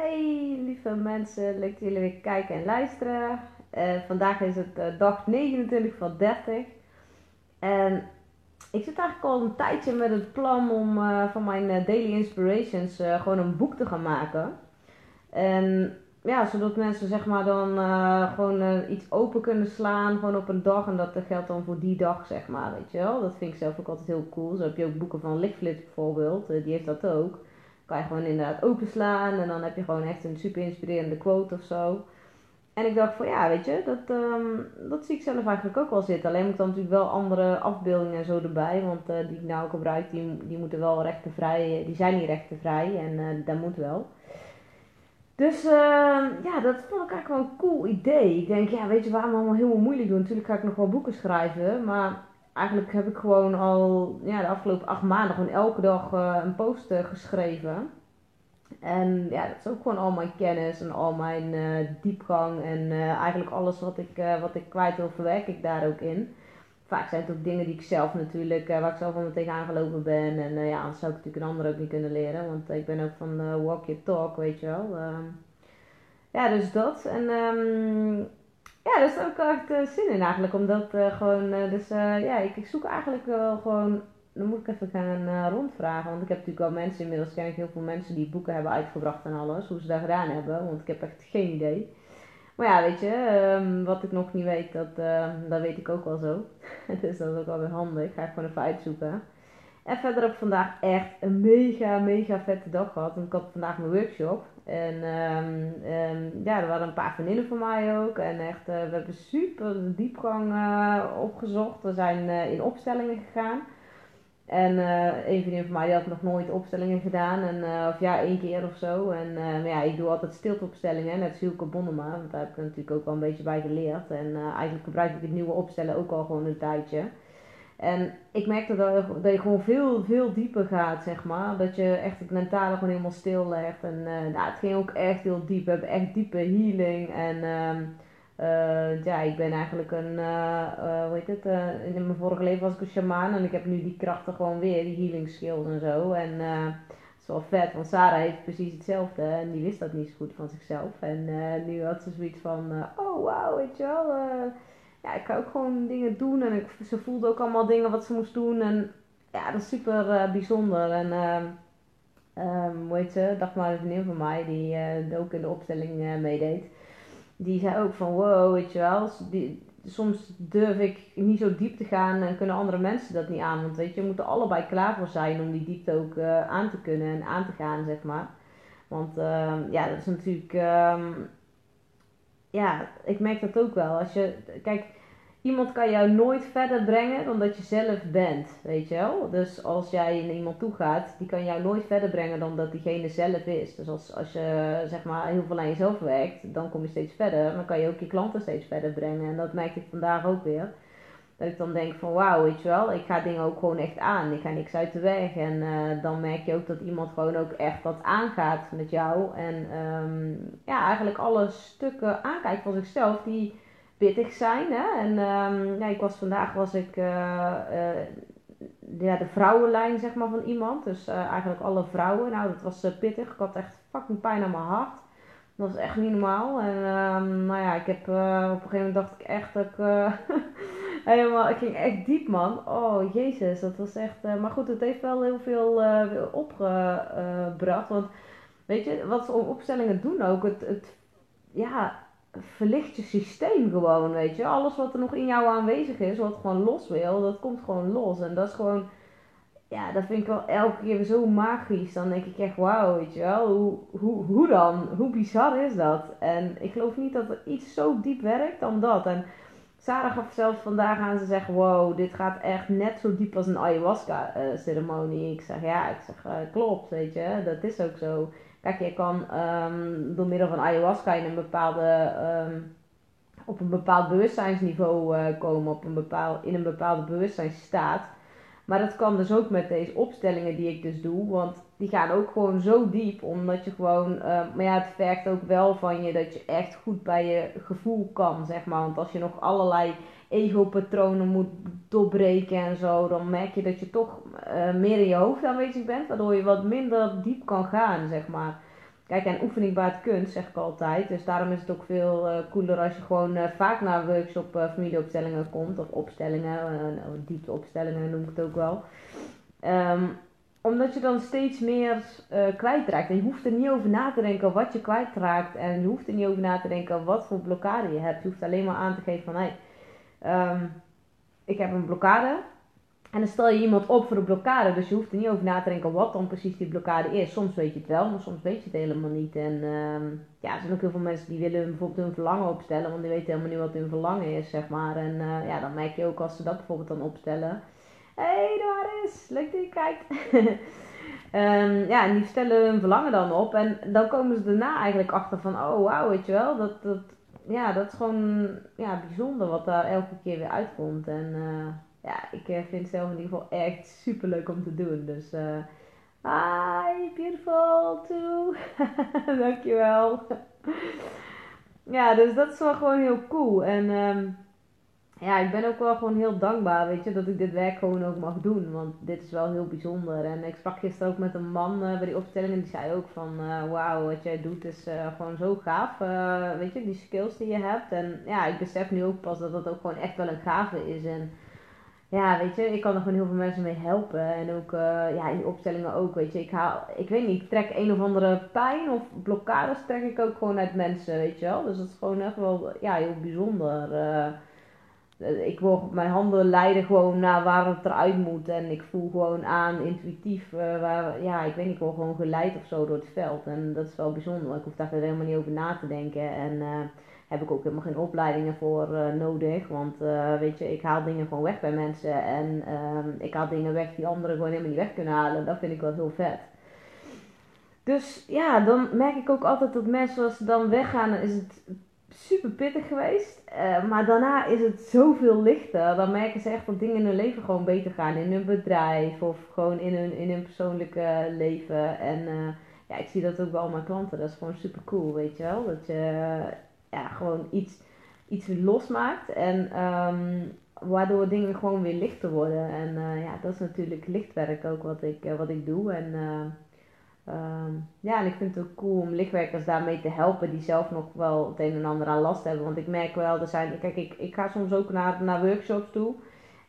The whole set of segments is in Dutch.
Hey lieve mensen, leuk dat jullie weer kijken en luisteren. Uh, vandaag is het uh, dag 29 van 30. En ik zit eigenlijk al een tijdje met het plan om uh, van mijn Daily Inspirations gewoon een boek te gaan maken. En ja, zodat mensen zeg maar dan gewoon iets open kunnen slaan, gewoon op een dag. En dat geldt dan voor die dag, zeg maar, weet je wel. Dat vind ik zelf ook altijd heel cool. Zo heb je ook boeken van Lichtflits bijvoorbeeld, die heeft dat ook kan je gewoon inderdaad openslaan en dan heb je gewoon echt een super inspirerende quote of zo. En ik dacht van ja, weet je, dat, um, dat zie ik zelf eigenlijk ook wel zitten. Alleen moet dan natuurlijk wel andere afbeeldingen en zo erbij. Want uh, die ik nou gebruik, die, die moeten wel rechtenvrij, die zijn niet rechtenvrij en uh, dat moet wel. Dus uh, ja, dat vond ik eigenlijk wel een cool idee. Ik denk, ja, weet je, waarom allemaal heel moeilijk doen? Natuurlijk ga ik nog wel boeken schrijven, maar eigenlijk heb ik gewoon al ja, de afgelopen acht maanden gewoon elke dag uh, een post uh, geschreven. En ja, dat is ook gewoon al mijn kennis en al mijn uh, diepgang en eigenlijk alles wat ik, wat ik kwijt wil verwerk ik daar ook in. Vaak zijn het ook dingen die ik zelf natuurlijk, waar ik zelf al tegenaan gelopen ben. En ja, anders zou ik natuurlijk een ander ook niet kunnen leren, want ik ben ook van walk your talk, weet je wel. Ehm, ja, dus dat. En um, ja, daar is ook echt uh, zin in eigenlijk. Omdat uh, gewoon, uh, dus ja, ik, ik, zoek eigenlijk wel gewoon, dan moet ik even gaan rondvragen. Want ik heb natuurlijk al mensen, inmiddels ken ik heel veel mensen die boeken hebben uitgebracht en alles. Hoe ze dat gedaan hebben, want ik heb echt geen idee. Maar ja, weet je, um, wat ik nog niet weet, dat, dat weet ik ook wel zo. dus dat is ook wel weer handig. Ga ik gewoon even uitzoeken. En verder heb ik vandaag echt een mega, mega vette dag gehad. Want ik had vandaag mijn workshop. En um, ja, er waren een paar vriendinnen van mij ook. En echt, uh, we hebben super diepgang uh, opgezocht. We zijn uh, in opstellingen gegaan. En een vriendin van mij die had nog nooit opstellingen gedaan. En, of ja, één keer of zo. En maar ja, ik doe altijd stilteopstellingen. Net als Hielke Bonnema. Want daar heb ik natuurlijk ook wel een beetje bij geleerd. En eigenlijk gebruik ik het nieuwe opstellen ook al gewoon een tijdje. En ik merkte dat, dat je gewoon veel, veel dieper gaat, zeg maar. Dat je echt het mentale gewoon helemaal stil legt. En uh, nou, het ging ook echt heel diep. We hebben echt diepe healing. En uh, ja, ik ben eigenlijk een, uh, hoe heet het, in mijn vorige leven was ik een shaman. En ik heb nu die krachten gewoon weer, die healing skills en zo. En het is wel vet, want Sarah heeft precies hetzelfde. En die wist dat niet zo goed van zichzelf. En nu had ze zoiets van, oh wow, weet je wel ja, ik kan ook gewoon dingen doen. En ik, ze voelde ook allemaal dingen wat ze moest doen. En ja, dat is super uh, bijzonder. En um, hoe heet ze? Dacht maar een vriendin van mij, die uh, ook in de opstelling uh, meedeed. Die zei ook van wow, weet je wel. Die, soms durf ik niet zo diep te gaan en kunnen andere mensen dat niet aan. Want weet je, we moeten allebei klaar voor zijn om die diepte ook aan te kunnen en aan te gaan, zeg maar. Want uh, ja, dat is natuurlijk. Um, ja, ik merk dat ook wel. Als je, kijk, iemand kan jou nooit verder brengen dan dat je zelf bent, weet je wel. Dus als jij naar iemand toe gaat, die kan jou nooit verder brengen dan dat diegene zelf is. Dus als, als je zeg maar heel veel aan jezelf werkt, dan kom je steeds verder. Dan kan je ook je klanten steeds verder brengen. En dat merk ik vandaag ook weer. Dat ik dan denk van wauw, weet je wel, ik ga dingen ook gewoon echt aan. Ik ga niks uit de weg. En uh, dan merk je ook dat iemand gewoon ook echt wat aangaat met jou. En um, ja, eigenlijk alle stukken aankijkt van zichzelf die pittig zijn. Hè? En um, ja, ik was vandaag was ik uh, uh, ja, de vrouwenlijn zeg maar, van iemand. Dus eigenlijk alle vrouwen. Nou, dat was pittig. Ik had echt fucking pijn aan mijn hart. Dat was echt niet normaal. En um, nou ja, ik heb op een gegeven moment dacht ik echt dat ik helemaal, ik ging echt diep man. Oh jezus, dat was echt. Uh, maar goed, het heeft wel heel veel uh, opgebracht. Want weet je, wat ze opstellingen doen ook, het, het ja, verlicht je systeem gewoon, weet je. Alles wat er nog in jou aanwezig is, wat gewoon los wil, dat komt gewoon los. En dat is gewoon, ja, dat vind ik wel elke keer zo magisch. Dan denk ik echt, wauw, weet je wel, hoe, hoe, hoe dan? Hoe bizar is dat? En ik geloof niet dat er iets zo diep werkt dan dat. En Sarah gaf zelf vandaag aan, ze zegt, wow, dit gaat echt net zo diep als een ayahuasca uh, ceremonie. Ik zeg, ja, ik zeg, uh, klopt, weet je, dat is ook zo. Kijk, je kan um, door middel van ayahuasca in een bepaalde, um, op een bepaald bewustzijnsniveau uh, komen, op een bepaald, in een bepaalde bewustzijnsstaat. Maar dat kan dus ook met deze opstellingen die ik dus doe. Want die gaan ook gewoon zo diep. Omdat je gewoon. Uh, maar ja, het vergt ook wel van je dat je echt goed bij je gevoel kan, zeg maar. Want als je nog allerlei ego-patronen moet doorbreken en zo, dan merk je dat je toch uh, meer in je hoofd aanwezig bent. Waardoor je wat minder diep kan gaan, zeg maar. Kijk, en oefening baart kunst, zeg ik altijd. Dus daarom is het ook veel uh, cooler als je gewoon uh, vaak naar workshop uh, familieopstellingen komt. Of opstellingen, diepteopstellingen noem ik het ook wel. Um, omdat je dan steeds meer kwijtraakt. En je hoeft er niet over na te denken wat je kwijtraakt. En je hoeft er niet over na te denken wat voor blokkade je hebt. Je hoeft alleen maar aan te geven van... Hey, um, ik heb een blokkade. En dan stel je iemand op voor een blokkade. Dus je hoeft er niet over na te denken wat dan precies die blokkade is. Soms weet je het wel, maar soms weet je het helemaal niet. En uh, ja, er zijn ook heel veel mensen die willen bijvoorbeeld hun verlangen opstellen. Want die weten helemaal niet wat hun verlangen is, zeg maar. En uh, ja, dan merk je ook als ze dat bijvoorbeeld dan opstellen. Hé, hey, daar is. Leuk dat je kijkt. um, ja, en die stellen hun verlangen dan op. En dan komen ze daarna eigenlijk achter van... Oh, wauw, weet je wel. Dat, dat, ja, dat is gewoon ja, bijzonder wat daar elke keer weer uitkomt. En... Uh, ja, ik eh, vind het zelf in ieder geval echt super leuk om te doen. Dus uh, hi, beautiful too. Dankjewel. ja, dus dat is wel gewoon heel cool. En um, ja, ik ben ook wel gewoon heel dankbaar, weet je, dat ik dit werk gewoon ook mag doen. Want dit is wel heel bijzonder. En ik sprak gisteren ook met een man uh, bij die opstelling en die zei ook van, uh, wauw, wat jij doet is gewoon zo gaaf. weet je, die skills die je hebt. En ja, ik besef nu ook pas dat dat ook gewoon echt wel een gave is. En ja, weet je, ik kan er gewoon heel veel mensen mee helpen. En ook uh, ja, in opstellingen ook, weet je. Ik haal, ik weet niet, ik trek een of andere pijn of blokkades trek ik ook gewoon uit mensen, weet je wel. Dus dat is gewoon echt wel, ja, heel bijzonder. Uh, ik word, mijn handen leiden gewoon naar waar het eruit moet. En ik voel gewoon aan, intuïtief, uh, waar, ja, ik weet niet, gewoon geleid of zo door het veld. En dat is wel bijzonder. Ik hoef daar helemaal niet over na te denken. En heb ik ook helemaal geen opleidingen voor uh, nodig. Want uh, weet je, ik haal dingen gewoon weg bij mensen. En uh, ik haal dingen weg die anderen gewoon helemaal niet weg kunnen halen. Dat vind ik wel heel vet. Dus ja, dan merk ik ook altijd dat mensen als ze dan weggaan, is het super pittig geweest. Uh, maar daarna is het zoveel lichter. Dan merken ze echt dat dingen in hun leven gewoon beter gaan. In hun bedrijf of gewoon in hun, in hun persoonlijke leven. En ja, ik zie dat ook bij al mijn klanten. Dat is gewoon super cool, weet je wel. Dat je ja, gewoon iets, iets losmaakt. En um, waardoor dingen gewoon weer lichter worden. En uh, ja, dat is natuurlijk lichtwerk ook wat ik, uh, wat ik doe. En uh, um, ja, en ik vind het ook cool om lichtwerkers daarmee te helpen die zelf nog wel het een en ander aan last hebben. Want ik merk wel, er zijn, kijk, ik, ik ga soms ook naar, naar workshops toe.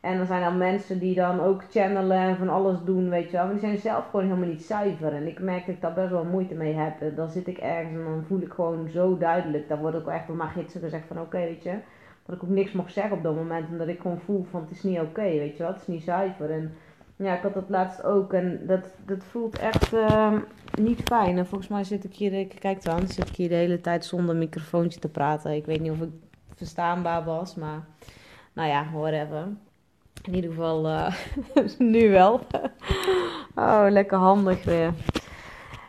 En er zijn dan mensen die dan ook channelen en van alles doen, weet je wel. Maar die zijn zelf gewoon helemaal niet zuiver. En ik merk dat ik daar best wel moeite mee heb. Dan zit ik ergens en dan voel ik gewoon zo duidelijk. Dan word ik ook echt door mijn gidsen gezegd van oké, weet je. Dat ik ook niks mag zeggen op dat moment. Omdat ik gewoon voel van het is niet oké, weet je wel. Het is niet zuiver. En ja, ik had dat laatst ook. En dat, dat voelt echt uh, niet fijn. En volgens mij zit ik hier, ik kijk dan, zit ik hier de hele tijd zonder microfoontje te praten. Ik weet niet of ik verstaanbaar was, maar nou ja, whatever. In ieder geval uh, nu wel. oh, lekker handig weer.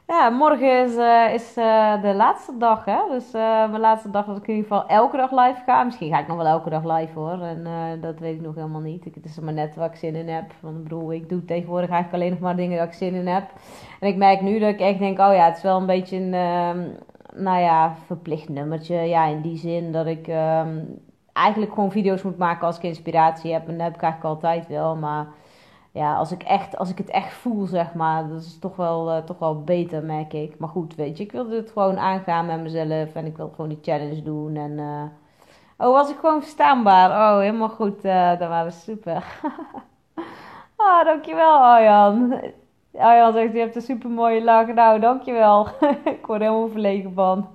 Ja, morgen is, uh, is uh, de laatste dag, hè. Dus mijn laatste dag dat ik in ieder geval elke dag live ga. Misschien ga ik nog wel elke dag live, hoor. En dat weet ik nog helemaal niet. Ik, het is maar net waar ik zin in heb. Want ik bedoel, ik doe tegenwoordig eigenlijk alleen nog maar dingen waar ik zin in heb. En ik merk nu dat ik echt denk, oh ja, het is wel een beetje een... Ehm, nou ja, verplicht nummertje. Ja, in die zin dat ik... Eigenlijk gewoon video's moet maken als ik inspiratie heb. En dat heb ik eigenlijk altijd wel. Maar ja, als ik, echt, als ik het echt voel, zeg maar, dat is toch wel, uh, toch wel beter, merk ik. Maar goed, weet je, ik wilde het gewoon aangaan met mezelf. En ik wil gewoon die challenge doen. En, uh... oh, was ik gewoon verstaanbaar? Oh, helemaal goed. Uh, dat was super. oh, dankjewel, Arjan. Arjan zegt, je hebt een super mooie lach. Nou, dankjewel. ik word helemaal verlegen van.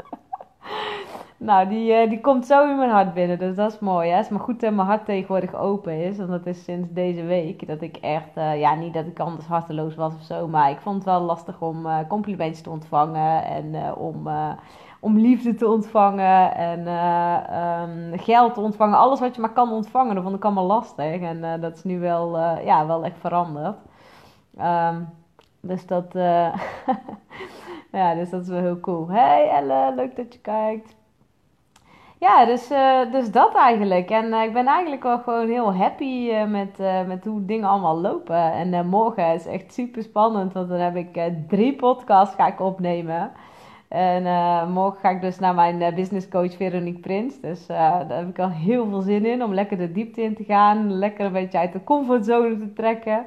Nou, die, uh, die komt zo in mijn hart binnen. Dus dat is mooi. Hè? Het is maar goed dat mijn hart tegenwoordig open is. Want dat is sinds deze week. Dat ik echt, uh, ja, niet dat ik anders harteloos was of zo. Maar ik vond het wel lastig om uh, complimentjes te ontvangen. En om, om liefde te ontvangen. En um, geld te ontvangen. Alles wat je maar kan ontvangen. Dat vond ik allemaal lastig. En dat is nu wel, ja, wel echt veranderd. Um, dus dat, ja, dus dat is wel heel cool. Hey Elle, leuk dat je kijkt. Ja, dus, uh, dus dat eigenlijk. En uh, ik ben eigenlijk wel gewoon heel happy uh, met, met hoe dingen allemaal lopen. En morgen is echt super spannend, want dan heb ik drie podcasts ga ik opnemen. En morgen ga ik dus naar mijn business coach Veronique Prins. Dus daar heb ik al heel veel zin in om lekker de diepte in te gaan. Lekker een beetje uit de comfortzone te trekken.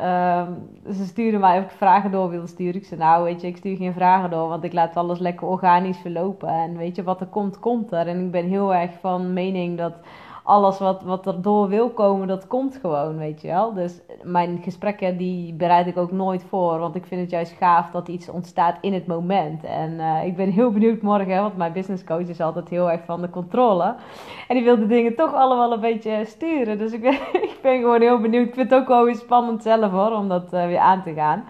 Um, ze sturen mij of ik vragen door wilde sturen. Ik zei, nou weet je, ik stuur geen vragen door, want ik laat alles lekker organisch verlopen. En weet je, wat er komt, komt er. En ik ben heel erg van mening dat alles wat, wat er door wil komen, dat komt gewoon, weet je wel. Dus mijn gesprekken, die bereid ik ook nooit voor. Want ik vind het juist gaaf dat iets ontstaat in het moment. En uh, ik ben heel benieuwd morgen, want mijn business coach is altijd heel erg van de controle. En die wil de dingen toch allemaal een beetje sturen. Dus ik ben, ik ben gewoon heel benieuwd. Ik vind het ook wel weer spannend zelf hoor, om dat uh, weer aan te gaan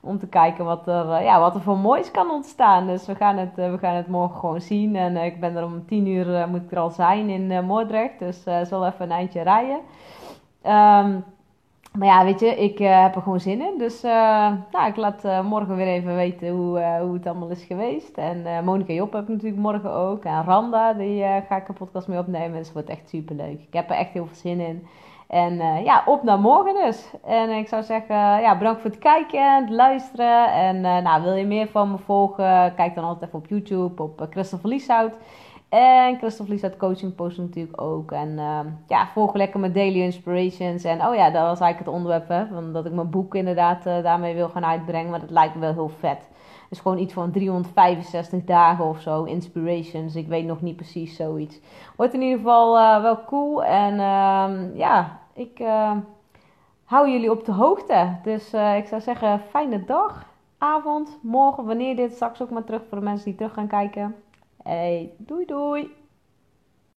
om te kijken wat er, eh, ja, wat er voor moois kan ontstaan. Dus we gaan het, eh, we gaan het morgen gewoon zien. En eh, ik ben er om tien uur, moet ik er al zijn in Moordrecht. Dus uh, zal even een eindje rijden. Um, maar ja, weet je, ik heb er gewoon zin in. Dus nou, ik laat morgen weer even weten hoe, hoe het allemaal is geweest. En Monika Job heb ik natuurlijk morgen ook. En Randa, die ga ik een podcast mee opnemen. Dus het wordt echt super leuk. Ik heb er echt heel veel zin in. En uh, ja, op naar morgen dus. En ik zou zeggen, ja, bedankt voor het kijken en het luisteren. En uh, nou, wil je meer van me volgen? Kijk dan altijd even op YouTube op Christopher Lieshout. En Christopher Lieshout Coaching post natuurlijk ook. En ja, volg lekker mijn Daily Inspirations. En oh ja, dat was eigenlijk het onderwerp, hè. Van dat ik mijn boek inderdaad daarmee wil gaan uitbrengen. Maar dat lijkt me wel heel vet. Dus gewoon iets van 365 dagen of zo. Inspirations. Ik weet nog niet precies zoiets. Wordt in ieder geval wel cool. En uh, ja, ik uh, hou jullie op de hoogte. Dus uh, ik zou zeggen, fijne dag, avond, morgen, wanneer dit straks ook maar terug voor de mensen die terug gaan kijken. Hey, doei doei!